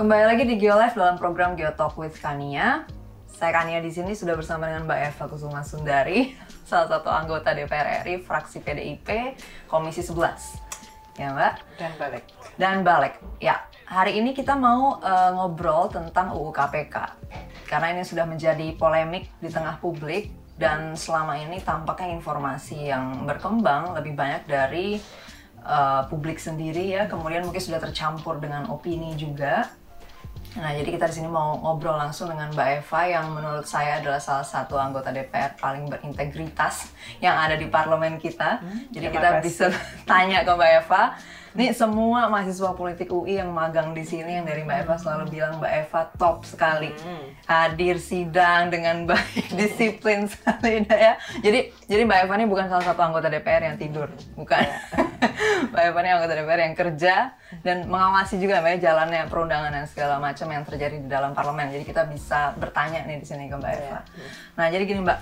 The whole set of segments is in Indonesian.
Kembali lagi di GeoLive dalam program GeoTalk with Kania. Saya Kania di sini sudah bersama dengan Mbak Eva Kusuma Sundari, salah satu anggota DPR RI fraksi PDIP Komisi 11. Ya, Mbak. dan balik. Dan balik. Ya, hari ini kita mau eh, ngobrol tentang UU KPK. Karena ini sudah menjadi polemik di tengah publik dan selama ini tampaknya informasi yang berkembang lebih banyak dari eh, publik sendiri ya, kemudian mungkin sudah tercampur dengan opini juga. Nah, jadi kita di sini mau ngobrol langsung dengan Mbak Eva yang menurut saya adalah salah satu anggota DPR paling berintegritas yang ada di parlemen kita. jadi terima kita kasih. bisa tanya ke Mbak Eva. Nih semua mahasiswa politik UI yang magang di sini yang dari Mbak Eva selalu bilang Mbak Eva top sekali. Hadir sidang dengan baik, disiplin sekali ya. Jadi jadi Mbak Eva ini bukan salah satu anggota DPR yang tidur, bukan. Mbak Eva ini anggota DPR yang kerja dan mengawasi juga Mbak ya, jalannya perundangan dan segala macam yang terjadi di dalam parlemen. Jadi kita bisa bertanya nih di sini ke Mbak Eva. Nah, jadi gini Mbak,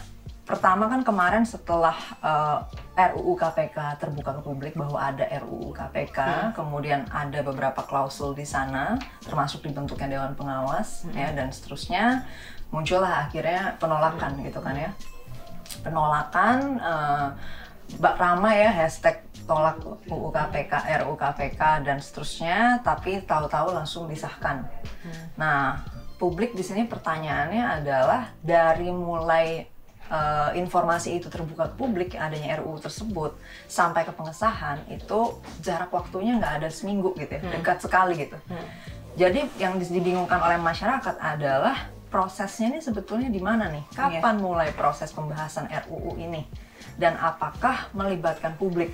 pertama kan kemarin setelah uh, RUU KPK terbuka ke publik bahwa ada RUU KPK, kemudian ada beberapa klausul di sana, termasuk dibentuknya Dewan Pengawas ya dan seterusnya, muncullah akhirnya penolakan gitu kan ya. Penolakan uh, Mbak Rama ya hashtag tolak UU KPK, RUU KPK dan seterusnya, tapi tahu-tahu langsung disahkan. Nah, publik di sini pertanyaannya adalah dari mulai eh, informasi itu terbuka ke publik adanya RUU tersebut sampai ke pengesahan itu jarak waktunya nggak ada seminggu gitu ya, dekat sekali gitu. Jadi yang dibingungkan oleh masyarakat adalah prosesnya ini sebetulnya di mana nih? Kapan mulai proses pembahasan RUU ini? Dan apakah melibatkan publik?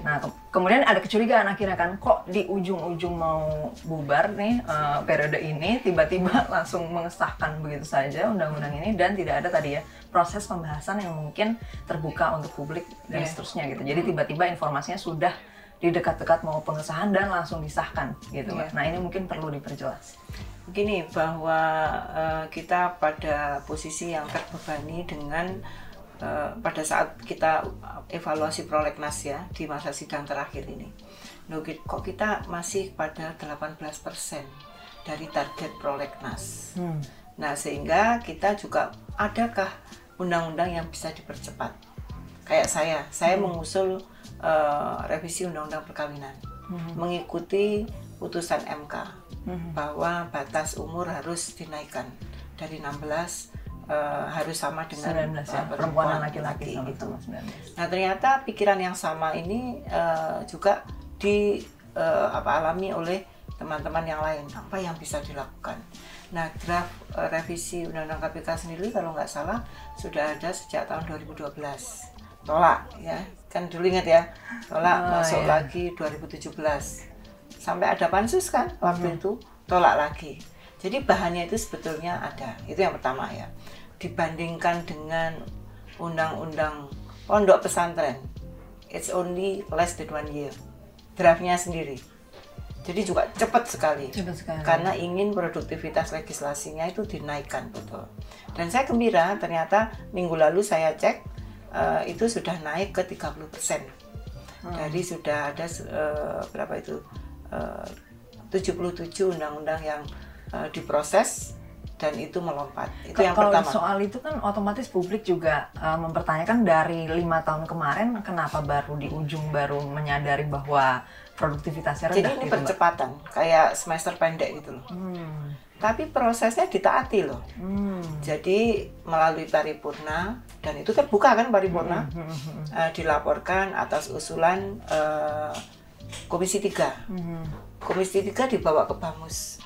Nah, ke- kemudian ada kecurigaan akhirnya kan, kok di ujung-ujung mau bubar nih eh, periode ini, tiba-tiba langsung mengesahkan begitu saja undang-undang ini dan tidak ada tadi ya proses pembahasan yang mungkin terbuka untuk publik dan Iya. seterusnya gitu. Jadi tiba-tiba informasinya sudah di dekat-dekat mau pengesahan dan langsung disahkan gitu. Iya. Nah ini mungkin perlu diperjelas. Begini bahwa eh, kita pada posisi yang terbebani dengan eh, pada saat kita evaluasi prolegnas ya di masa sidang terakhir ini. Loh, kok kita masih pada 18% dari target prolegnas. Nah, sehingga kita juga adakah undang-undang yang bisa dipercepat? Kayak saya, saya mengusul eh, revisi undang-undang perkawinan, mengikuti putusan MK bahwa batas umur harus dinaikkan dari 16 eh, harus sama dengan 19 ya, eh, perempuan dan laki-laki gitu. sama-sama 19. Nah ternyata pikiran yang sama ini eh, juga di eh, apa alami oleh teman-teman yang lain. Apa yang bisa dilakukan? Nah draft eh, revisi Undang-Undang KPK sendiri kalau nggak salah sudah ada sejak tahun 2012. Tolak ya, kan dulu ingat ya, tolak Oh, masuk iya. lagi 2017. Sampai ada pansus kan waktu itu tolak lagi. Jadi bahannya itu sebetulnya ada. Itu yang pertama ya. Dibandingkan dengan undang-undang pondok pesantren, it's only less than one year. Draftnya sendiri. Jadi juga cepat sekali. Cepat sekali. Karena ingin produktivitas legislasinya itu dinaikkan betul. Dan saya gembira ternyata minggu lalu saya cek eh, itu sudah naik ke 30 persen. Dari sudah ada eh, berapa itu eh, 77 undang-undang yang eh, diproses dan itu melompat. Itu yang Kalau pertama. soal itu kan otomatis publik juga uh, mempertanyakan dari lima tahun kemarin kenapa baru di ujung baru menyadari bahwa produktivitasnya rendah Jadi ini gitu, Mbak. percepatan, kayak semester pendek gitu loh. Hmm. Tapi prosesnya ditaati loh. Hmm. Jadi melalui paripurna dan itu terbuka kan paripurna Hmm. eh, dilaporkan atas usulan eh, Komisi 3. Hmm. Komisi 3 dibawa ke Bamus.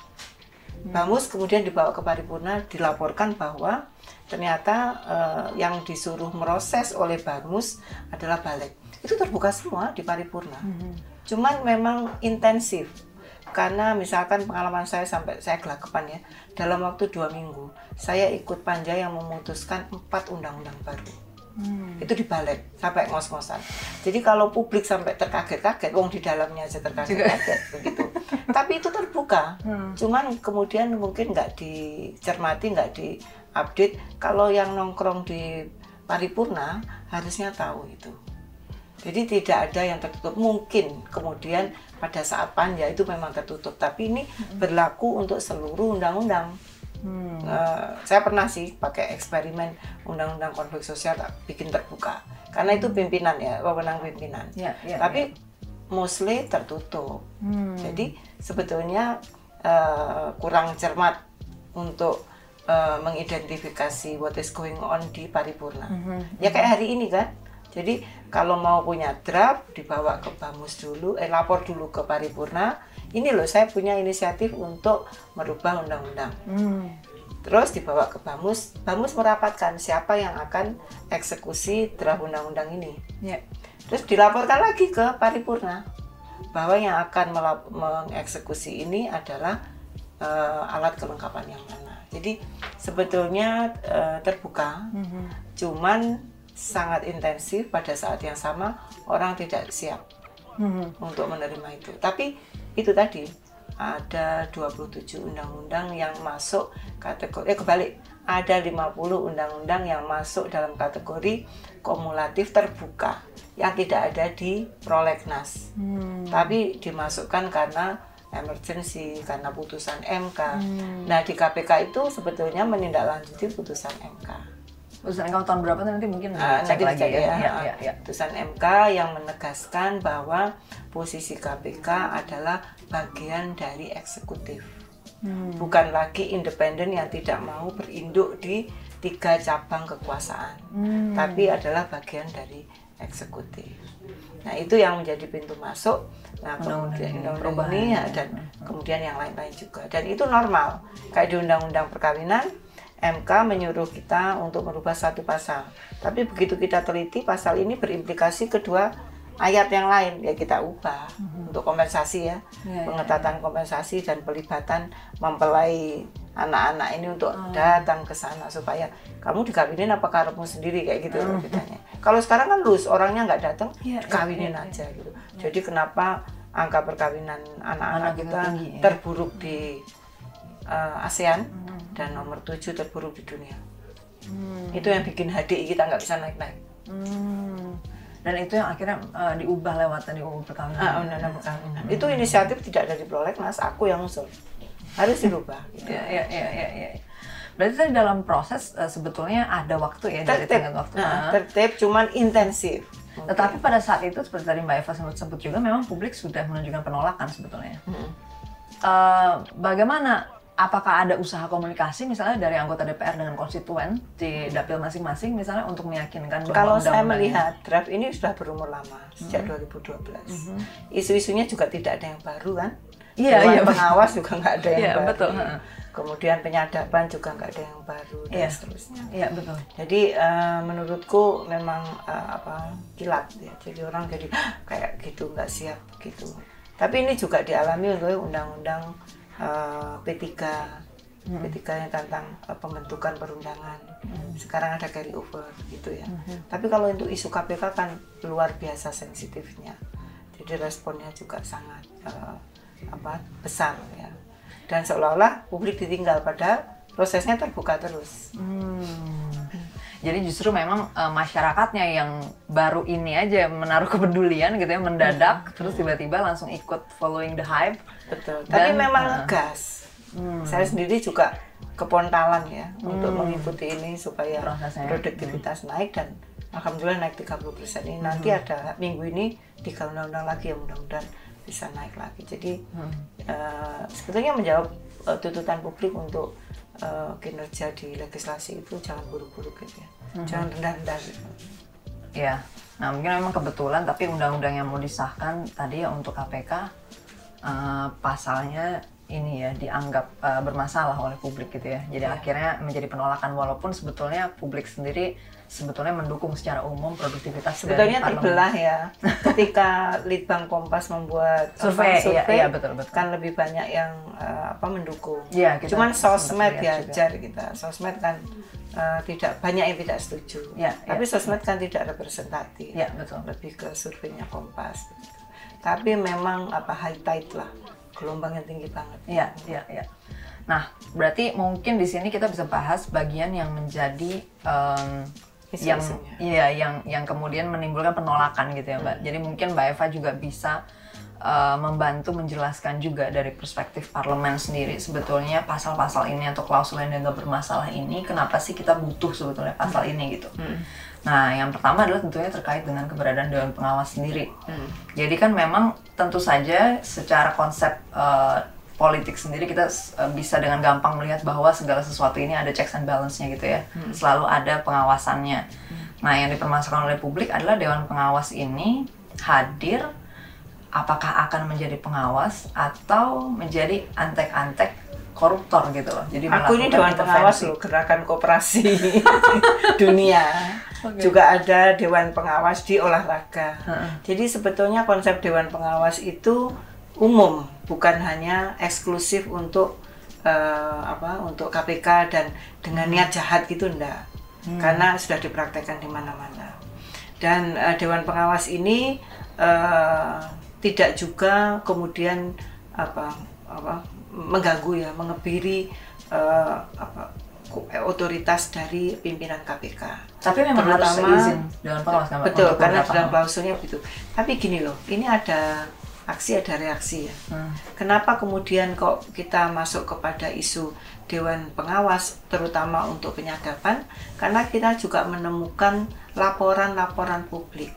Bamus kemudian dibawa ke paripurna dilaporkan bahwa ternyata eh, yang disuruh meroses oleh Bamus adalah balik. Itu terbuka semua di paripurna. Cuman memang intensif karena misalkan pengalaman saya sampai saya gelagapan ya dalam waktu dua minggu saya ikut panja yang memutuskan empat undang-undang baru Hmm. itu dibalik sampai ngos-ngosan. Jadi kalau publik sampai terkaget-kaget, wong di dalamnya aja terkaget-kaget begitu. Tapi itu terbuka. Hmm. Cuman kemudian mungkin nggak dicermati, nggak diupdate. Kalau yang nongkrong di paripurna harusnya tahu itu. Jadi tidak ada yang tertutup. Mungkin kemudian pada saat panja itu memang tertutup, tapi ini berlaku untuk seluruh undang-undang. Hmm. Uh, saya pernah sih pakai eksperimen undang-undang konflik sosial bikin terbuka, karena itu pimpinan ya, wewenang pimpinan. Ya, ya, tapi ya. mostly tertutup. Hmm. Jadi sebetulnya uh, kurang cermat untuk uh, mengidentifikasi what is going on di paripurna. Mm -hmm. Ya kayak hari ini kan. Jadi kalau mau punya draft dibawa ke Bamus dulu, eh lapor dulu ke paripurna. Ini loh saya punya inisiatif untuk merubah undang-undang. Mm. Terus dibawa ke Bamus, Bamus merapatkan siapa yang akan eksekusi draft undang-undang ini. Yeah. Terus dilaporkan lagi ke paripurna bahwa yang akan mengeksekusi ini adalah uh, alat kelengkapan yang mana. Jadi sebetulnya uh, terbuka, mm -hmm. cuman sangat intensif pada saat yang sama orang tidak siap mm -hmm. untuk menerima itu. Tapi itu tadi ada 27 undang-undang yang masuk kategori eh kebalik ada 50 undang-undang yang masuk dalam kategori kumulatif terbuka yang tidak ada di prolegnas. Hmm. Tapi dimasukkan karena emergency karena putusan MK. Hmm. Nah di KPK itu sebetulnya menindaklanjuti putusan MK. Putusan MK tahun berapa nanti mungkin uh, cek nanti lagi ya. Ya, ya, ya, ya. Putusan MK yang menegaskan bahwa posisi KPK adalah bagian dari eksekutif. Hmm. Bukan lagi independen yang tidak mau berinduk di tiga cabang kekuasaan, hmm. tapi adalah bagian dari eksekutif. Nah itu yang menjadi pintu masuk. Nah kemudian undang-undang ini ya, dan kemudian yang lain-lain juga. Dan itu normal. Kayak di undang-undang perkawinan, MK menyuruh kita untuk merubah satu pasal. Tapi begitu kita teliti, pasal ini berimplikasi kedua ayat yang lain ya kita ubah hmm. untuk kompensasi ya, ya, ya pengetatan ya. kompensasi dan pelibatan mempelai anak-anak ini untuk oh. datang ke sana supaya kamu dikawinin apa karepmu sendiri kayak gitu oh. bedanya. Kalau sekarang kan lulus orangnya nggak datang ya, dikawinin ya, ya, aja gitu. Ya. Jadi kenapa angka perkawinan anak-anak kita tinggi, ya. terburuk di uh, ASEAN hmm. dan nomor 7 terburuk di dunia. Hmm. Itu yang bikin HDI kita nggak bisa naik-naik. Hmm. Dan itu yang akhirnya uh, diubah lewat tadi UU perkawinan. Ah, undang-undang perkawinan. Hmm. Itu inisiatif tidak dari prolegnas, aku yang usul harus dirubah gitu. ya, ya, ya, ya, ya. Berarti tadi dalam proses uh, sebetulnya ada waktu ya tertib. dari tengah waktu. Nah, tertib cuman intensif. Okay. Tetapi pada saat itu seperti tadi Mbak Eva sempat sebut juga memang publik sudah menunjukkan penolakan sebetulnya. Hmm. Uh, bagaimana apakah ada usaha komunikasi misalnya dari anggota DPR dengan konstituen di dapil masing-masing misalnya untuk meyakinkan bahwa kalau saya melihat draft ini sudah berumur lama sejak mm -hmm. 2012 mm -hmm. isu-isunya juga tidak ada yang baru kan Iya, iya. pengawas juga nggak ada yang iya, baru. Betul. Kemudian penyadapan juga nggak ada yang baru dan iya. seterusnya. Iya betul. Jadi uh, menurutku memang uh, apa kilat ya. Jadi orang jadi kayak gitu nggak siap gitu. Tapi ini juga dialami oleh undang-undang uh, P3 hmm. P3 yang tentang uh, pembentukan perundangan. Hmm. Sekarang ada carry over gitu ya. Hmm. Tapi kalau untuk isu KPK kan luar biasa sensitifnya. Jadi responnya juga sangat uh, apa besar ya dan seolah-olah publik ditinggal pada prosesnya terbuka terus. Hmm. Jadi justru memang uh, masyarakatnya yang baru ini aja menaruh kepedulian gitu ya mendadak hmm. terus tiba-tiba langsung ikut following the hype. Betul. Dan, Tapi memang uh, ngegas. Hmm. Saya sendiri juga kepontalan ya hmm. untuk mengikuti ini supaya Prosesnya. produktivitas hmm. naik dan alhamdulillah naik 30% ini. Hmm. Nanti ada minggu ini tiga undang-undang lagi yang mudah-mudahan bisa naik lagi. Jadi hmm. uh, sebetulnya menjawab uh, tuntutan publik untuk uh, kinerja di legislasi itu jangan buru-buru gitu ya, hmm. jangan rendah-rendah gitu. Ya, nah mungkin memang kebetulan tapi undang-undang yang mau disahkan tadi ya untuk KPK uh, pasalnya ini ya dianggap uh, bermasalah oleh publik gitu ya. Jadi yeah. akhirnya menjadi penolakan walaupun sebetulnya publik sendiri sebetulnya mendukung secara umum produktivitas sebetulnya terbelah ya. Ketika Litbang Kompas membuat survei, survei iya, iya, betul, betul. kan lebih banyak yang uh, apa mendukung. Ya, kita Cuman sosmed ya jar kita. Sosmed kan uh, tidak banyak yang tidak setuju. Ya, Tapi ya, sosmed kan tidak representatif. Ya, betul. Lebih ke surveinya Kompas. Tapi memang apa high tide lah gelombang yang tinggi banget. Iya, iya, iya. Nah, berarti mungkin di sini kita bisa bahas bagian yang menjadi um, yang Isu-isunya. iya yang yang kemudian menimbulkan penolakan gitu ya mbak. Jadi mungkin mbak Eva juga bisa uh, membantu menjelaskan juga dari perspektif parlemen sendiri sebetulnya pasal-pasal ini atau klausul yang dianggap bermasalah ini kenapa sih kita butuh sebetulnya pasal ini gitu. Nah yang pertama adalah tentunya terkait dengan keberadaan dewan pengawas sendiri. Jadi kan memang tentu saja secara konsep uh, politik sendiri kita uh, bisa dengan gampang melihat bahwa segala sesuatu ini ada checks and balance-nya gitu ya. Selalu ada pengawasannya. Nah, yang dipermasalahkan oleh publik adalah dewan pengawas ini hadir apakah akan menjadi pengawas atau menjadi antek-antek koruptor gitu loh. Jadi Aku ini Dewan Pengawas loh, gerakan kooperasi dunia. Juga ada Dewan Pengawas di olahraga. Jadi sebetulnya konsep Dewan Pengawas itu umum, bukan hanya eksklusif untuk eh, apa untuk KPK dan dengan niat jahat gitu enggak. Karena sudah dipraktekkan di mana-mana. Dan eh, Dewan Pengawas ini eh, tidak juga kemudian apa apa mengganggu ya, mengebiri eh, apa otoritas dari pimpinan KPK. Tapi memang harus Terutama- izin dewan pengawas Betul, karena dalam klausulnya begitu. Tapi gini loh, ini ada aksi ada reaksi ya. Hmm. Kenapa kemudian kok kita masuk kepada isu Dewan Pengawas, terutama untuk penyadapan? Karena kita juga menemukan laporan-laporan publik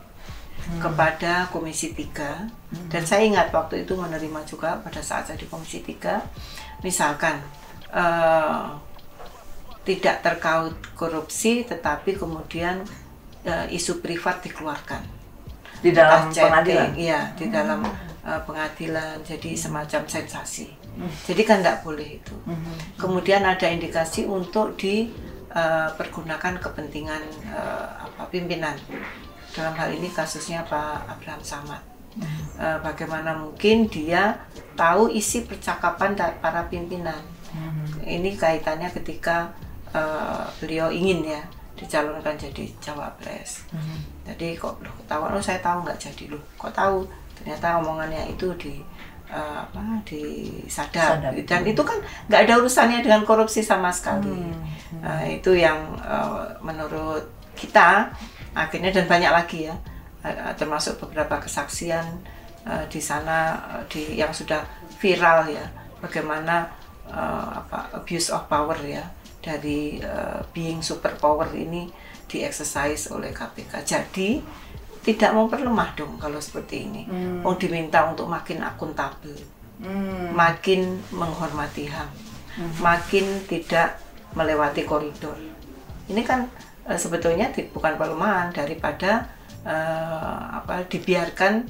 kepada Komisi 3 dan saya ingat waktu itu menerima juga pada saat saya di Komisi 3 misalkan eh, tidak terkait korupsi tetapi kemudian eh, isu privat dikeluarkan di dalam chatting, pengadilan. iya di dalam uh, pengadilan jadi semacam sensasi. Jadi kan nggak boleh itu. Kemudian ada indikasi untuk dipergunakan kepentingan uh, apa pimpinan. Dalam hal ini kasusnya Pak Abraham Samad. Uh, bagaimana mungkin dia tahu isi percakapan para pimpinan. Ini kaitannya ketika uh, beliau ingin ya dicalonkan jadi cawapres. Jadi kok loh ketahuan oh saya tahu nggak jadi loh. Kok tahu ternyata omongannya itu di eh, apa disadap Sadap. dan itu kan nggak ada urusannya dengan korupsi sama sekali Eh, itu yang eh, menurut kita akhirnya dan banyak lagi ya eh, termasuk beberapa kesaksian eh, di sana eh, di yang sudah viral ya bagaimana eh, apa abuse of power ya dari eh, being superpower ini diexercise oleh KPK. Jadi tidak memperlemah dong kalau seperti ini. Oh diminta untuk makin akuntabel, Hmm. makin menghormati HAM, makin tidak melewati koridor. Ini kan eh, sebetulnya ti- bukan pelemahan daripada eh, apa dibiarkan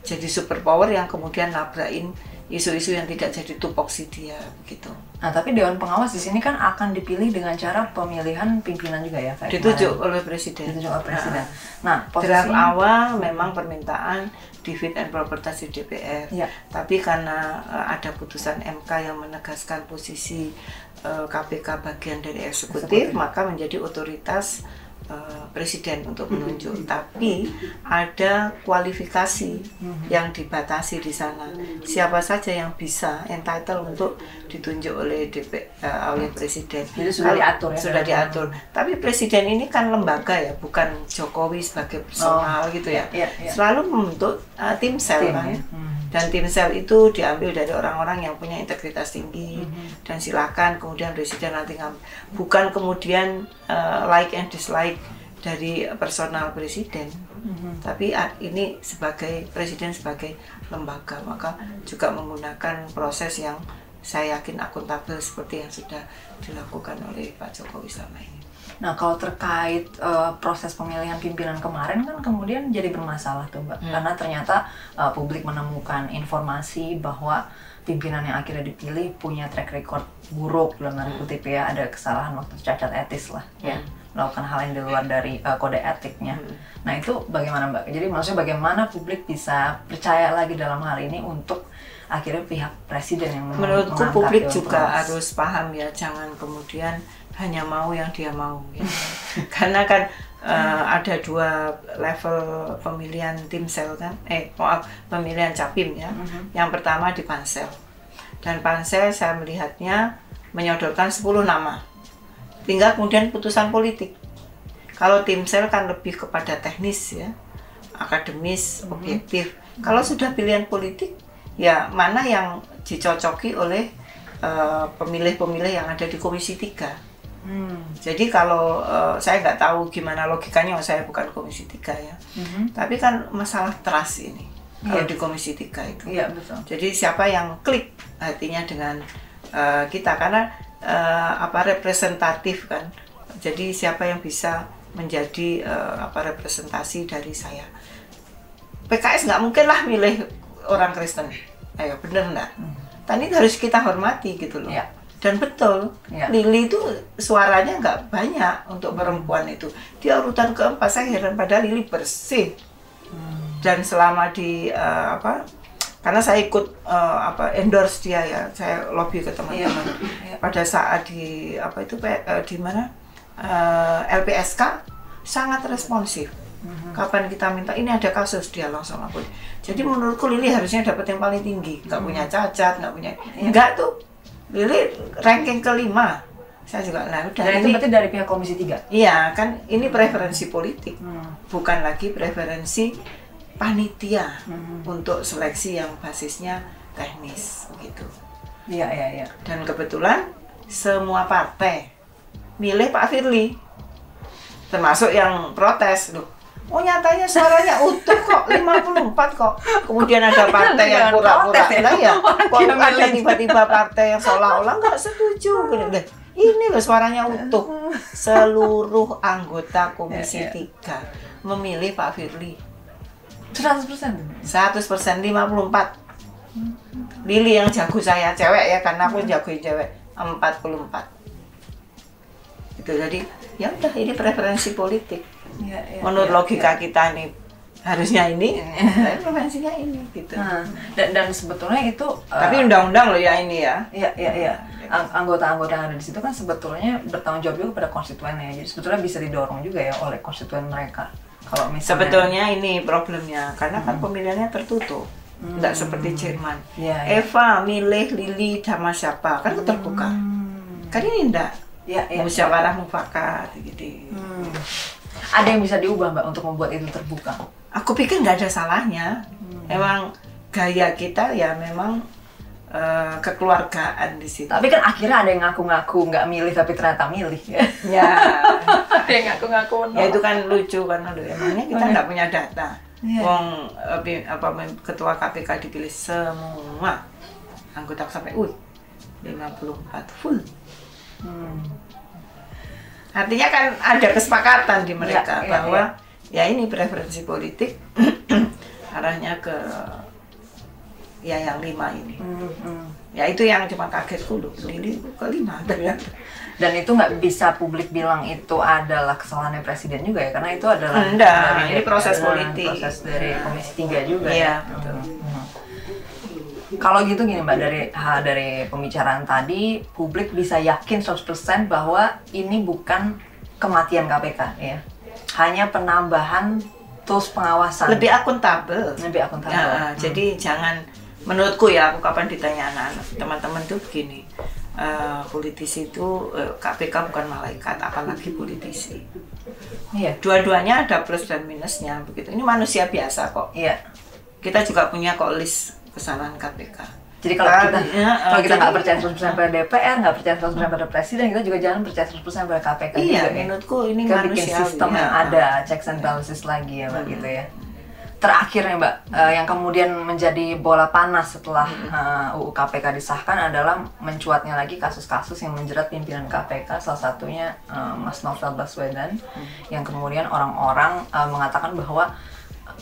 jadi superpower yang kemudian nabrakin isu-isu yang tidak jadi tupoksi dia begitu. Nah, tapi dewan pengawas di sini kan akan dipilih dengan cara pemilihan pimpinan juga ya, kayak Ditunjuk kemarin. oleh presiden. ditunjuk oleh presiden. Nah, Draft posisi awal memang permintaan di fit and proper test di DPR. Ya. Tapi karena eh, ada putusan MK yang menegaskan posisi eh, KPK bagian dari eksekutif, Eksekutif. maka menjadi otoritas eh, presiden untuk menunjuk. Tapi ada kualifikasi yang dibatasi di sana. Siapa saja yang bisa entitled untuk ditunjuk oleh DP eh, oleh presiden. Jadi sudah Kalau- diatur ya, Sudah diatur. Tapi presiden ini kan lembaga ya, bukan Jokowi sebagai personal gitu ya. iya, iya. Selalu membentuk uh, tim sel Tim, kan. ya. Hmm. Dan tim sel itu diambil dari orang-orang yang punya integritas tinggi Mhm. dan silakan kemudian presiden nanti ngambil. Bukan kemudian uh, like and dislike dari personal presiden. Mhm. Tapi uh, ini sebagai presiden sebagai lembaga maka juga menggunakan proses yang saya yakin akuntabel seperti yang sudah dilakukan oleh Pak Jokowi selama ini. Nah, kalau terkait eh, proses pemilihan pimpinan kemarin kan kemudian jadi bermasalah tuh, Mbak. Hmm. Karena ternyata eh, publik menemukan informasi bahwa pimpinan yang akhirnya dipilih punya track record buruk dalam tanda kutip ya, ada kesalahan waktu cacat etis lah ya. Melakukan hal yang di luar dari eh, kode etiknya. Nah, itu bagaimana, Mbak? Jadi maksudnya bagaimana publik bisa percaya lagi dalam hal ini untuk akhirnya pihak presiden yang Menurutku publik juga harus paham ya, jangan kemudian hanya mau yang dia mau. ya. Karena kan eh, ada dua level pemilihan tim sel kan, eh maaf pemilihan capim ya. Yang pertama di pansel dan pansel saya melihatnya menyodorkan 10 nama, tinggal kemudian putusan politik. Kalau tim sel kan lebih kepada teknis ya, akademis, Hmm. objektif. Kalau sudah pilihan politik, ya mana yang dicocoki oleh eh, pemilih-pemilih yang ada di Komisi 3. Hmm. Jadi kalau eh, saya nggak tahu gimana logikanya, saya bukan Komisi 3 ya. Mhm. Tapi kan masalah trust ini kalau Iya. di Komisi 3 itu. Iya betul. Jadi siapa yang klik hatinya dengan eh, kita karena eh, apa representatif kan. Jadi siapa yang bisa menjadi eh, apa representasi dari saya. PKS nggak mungkin lah milih orang Kristen. Ayo bener nggak? Tadi harus kita hormati gitu loh. Iya. Dan betul, Iya. Lili itu suaranya nggak banyak untuk perempuan itu. Dia urutan keempat, saya heran padahal Lili bersih dan selama di eh, apa karena saya ikut eh, apa endorse dia ya. Saya lobby ke teman-teman. Iya. pada saat di apa itu eh, di mana? Eh, LPSK sangat responsif. Kapan kita minta ini ada kasus dia langsung lapor. Jadi menurutku Lili harusnya dapat yang paling tinggi. Nggak punya cacat nggak punya nggak tuh. Lili ranking kelima. Saya juga nah udah Dan itu berarti dari pihak Komisi 3? iya kan ini preferensi politik. Hmm. bukan lagi preferensi panitia Mhm. untuk seleksi yang basisnya teknis begitu. Iya, iya, iya. Dan kebetulan semua partai milih Pak Firly. Termasuk yang protes loh. Oh nyatanya suaranya utuh kok 54 kok. Kemudian ada partai yang pura-pura ya. lah ya. Kok ada tiba-tiba partai yang seolah-olah nggak setuju. Gini, "Lah, Ini loh suaranya utuh. Seluruh anggota Komisi Ya, ya. 3 memilih Pak Firly. 100%. 100% 54 Lili yang jago saya cewek ya karena aku jagoin cewek 44 itu jadi ya udah ini preferensi politik Iya, iya. menurut iya, logika iya. kita nih harusnya ini tapi preferensinya ini gitu Nah, dan, dan sebetulnya itu uh, tapi undang-undang loh ya ini ya Iya, iya, iya. Ang- Anggota-anggota yang ada di situ kan sebetulnya bertanggung jawab juga pada konstituennya. Jadi sebetulnya bisa didorong juga ya oleh konstituen mereka. Kalau misalnya sebetulnya ini problemnya karena kan pemilihannya tertutup nggak seperti Jerman Iya, iya. Eva milih Lili sama siapa kan terbuka Hmm. kan ini enggak Iya, iya. musyawarah mufakat gitu Hmm. Ada yang bisa diubah mbak untuk membuat itu terbuka. aku pikir nggak ada salahnya emang gaya kita ya memang eh, kekeluargaan di situ Tapi kan akhirnya ada yang ngaku-ngaku nggak milih tapi ternyata milih. ya. Ada yang ngaku-ngaku ya itu kan lucu karena lu emangnya kita nggak punya data? Iya. Wong eh, apa ketua KPK dipilih semua anggota sampai uh 54 full. Hmm. artinya kan ada kesepakatan di mereka Iya, iya, bahwa ya ini preferensi politik arahnya ke ya yang lima ini Hmm, hmm. ya itu yang cuma kaget dulu ini kelima ternyata Dan itu nggak bisa publik bilang itu adalah kesalahannya presiden juga ya, karena itu adalah Enggak, ini proses politik. proses dari Komisi 3 juga Iya, ya. betul. Hmm. Kalau gitu gini Mbak dari ha, dari pembicaraan tadi publik bisa yakin 100% bahwa ini bukan kematian KPK ya. Hanya penambahan tools pengawasan. lebih akuntabel lebih akuntabel. Ya, jadi jangan menurutku ya aku kapan ditanya anak-anak teman-teman tuh begini eh, politisi itu eh, KPK bukan malaikat apalagi politisi Iya. dua-duanya ada plus dan minusnya begitu ini manusia biasa kok Iya. kita juga punya kok list kesalahan KPK Jadi kalau Kan, kita ya, kalau kita jadi- nggak percaya 100% pada DPR, nggak percaya 100% pada presiden, kita juga jangan percaya 100% pada KPK iya juga ya. menurutku ini Kita bikin manusia sistem yang ada checks and balances lagi ya mbak gitu ya. Terakhir ya mbak, eh, yang kemudian menjadi bola panas setelah eh, UU KPK disahkan adalah mencuatnya lagi kasus-kasus yang menjerat pimpinan KPK, salah satunya eh, Mas Novel Baswedan, yang kemudian orang-orang eh, mengatakan bahwa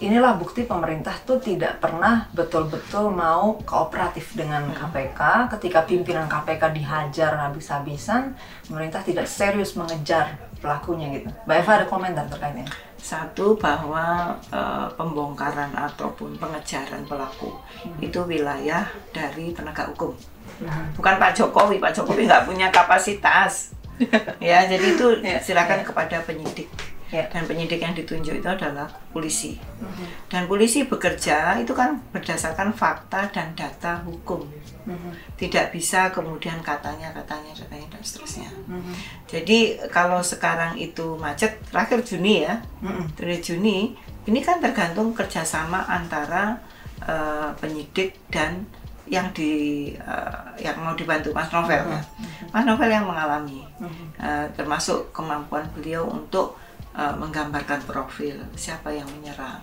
inilah bukti pemerintah tuh tidak pernah betul-betul mau kooperatif dengan KPK ketika pimpinan KPK dihajar habis-habisan pemerintah tidak serius mengejar pelakunya gitu. Mbak Eva ada komentar terkait ini Satu bahwa eh, pembongkaran ataupun pengejaran pelaku itu wilayah dari penegak hukum. Bukan Pak Jokowi, Pak Jokowi nggak punya kapasitas. ya, jadi itu Ya, silakan ya. kepada penyidik. Ya. dan penyidik yang ditunjuk itu adalah polisi. Dan polisi bekerja itu kan berdasarkan fakta dan data hukum. Tidak bisa kemudian katanya, katanya, katanya dan seterusnya. Jadi kalau sekarang itu macet, terakhir Juni ya, dari Juni, ini kan tergantung kerjasama antara eh, penyidik dan yang di eh, yang mau dibantu Mas Novel ya. Mas Novel yang mengalami, Eh, termasuk kemampuan beliau untuk eh, menggambarkan profil siapa yang menyerang.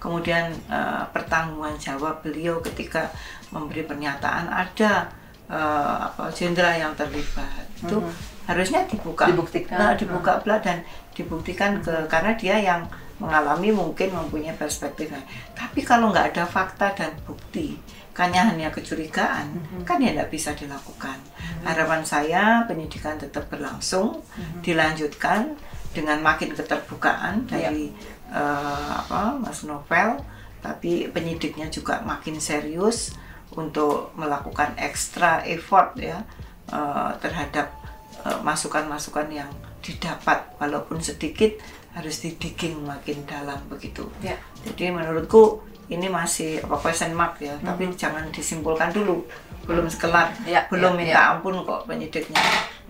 Kemudian eh, pertanggungan jawab beliau ketika memberi pernyataan ada eh, apa jenderal yang terlibat. Itu harusnya dibuka. Dibuktikan. Nah, dibuka pula dan dibuktikan ke karena dia yang mengalami mungkin mempunyai perspektifnya. Tapi kalau nggak ada fakta dan bukti, hanya hanya kecurigaan, kan ya tidak bisa dilakukan. Harapan saya penyidikan tetap berlangsung, dilanjutkan dengan makin keterbukaan dari eh, apa Mas Novel, tapi penyidiknya juga makin serius untuk melakukan extra effort ya eh, terhadap eh, masukan-masukan yang didapat walaupun sedikit harus didigging makin dalam begitu. Ya. Jadi menurutku ini masih apa question mark ya, tapi jangan disimpulkan dulu, belum sekelar, Ya, belum ya, minta ampun kok penyidiknya.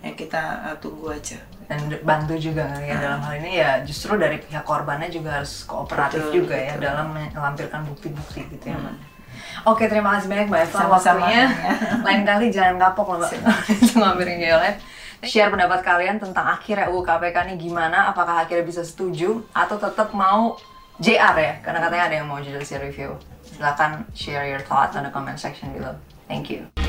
Ya kita eh, tunggu aja. Dan bantu juga ya dalam hal ini ya justru dari pihak korbannya juga harus kooperatif Betul, juga ya betul. dalam melampirkan bukti-bukti gitu ya Mbak. Oke terima kasih banyak Mbak Eva waktunya. Lain kali jangan kapok loh Mbak ngambilin GLF. Share pendapat kalian tentang akhir RUU KPK ini gimana? Apakah akhirnya bisa setuju atau tetap mau JR ya? Karena katanya ada yang mau judicial review. Silahkan share your thoughts on the comment section below. Thank you.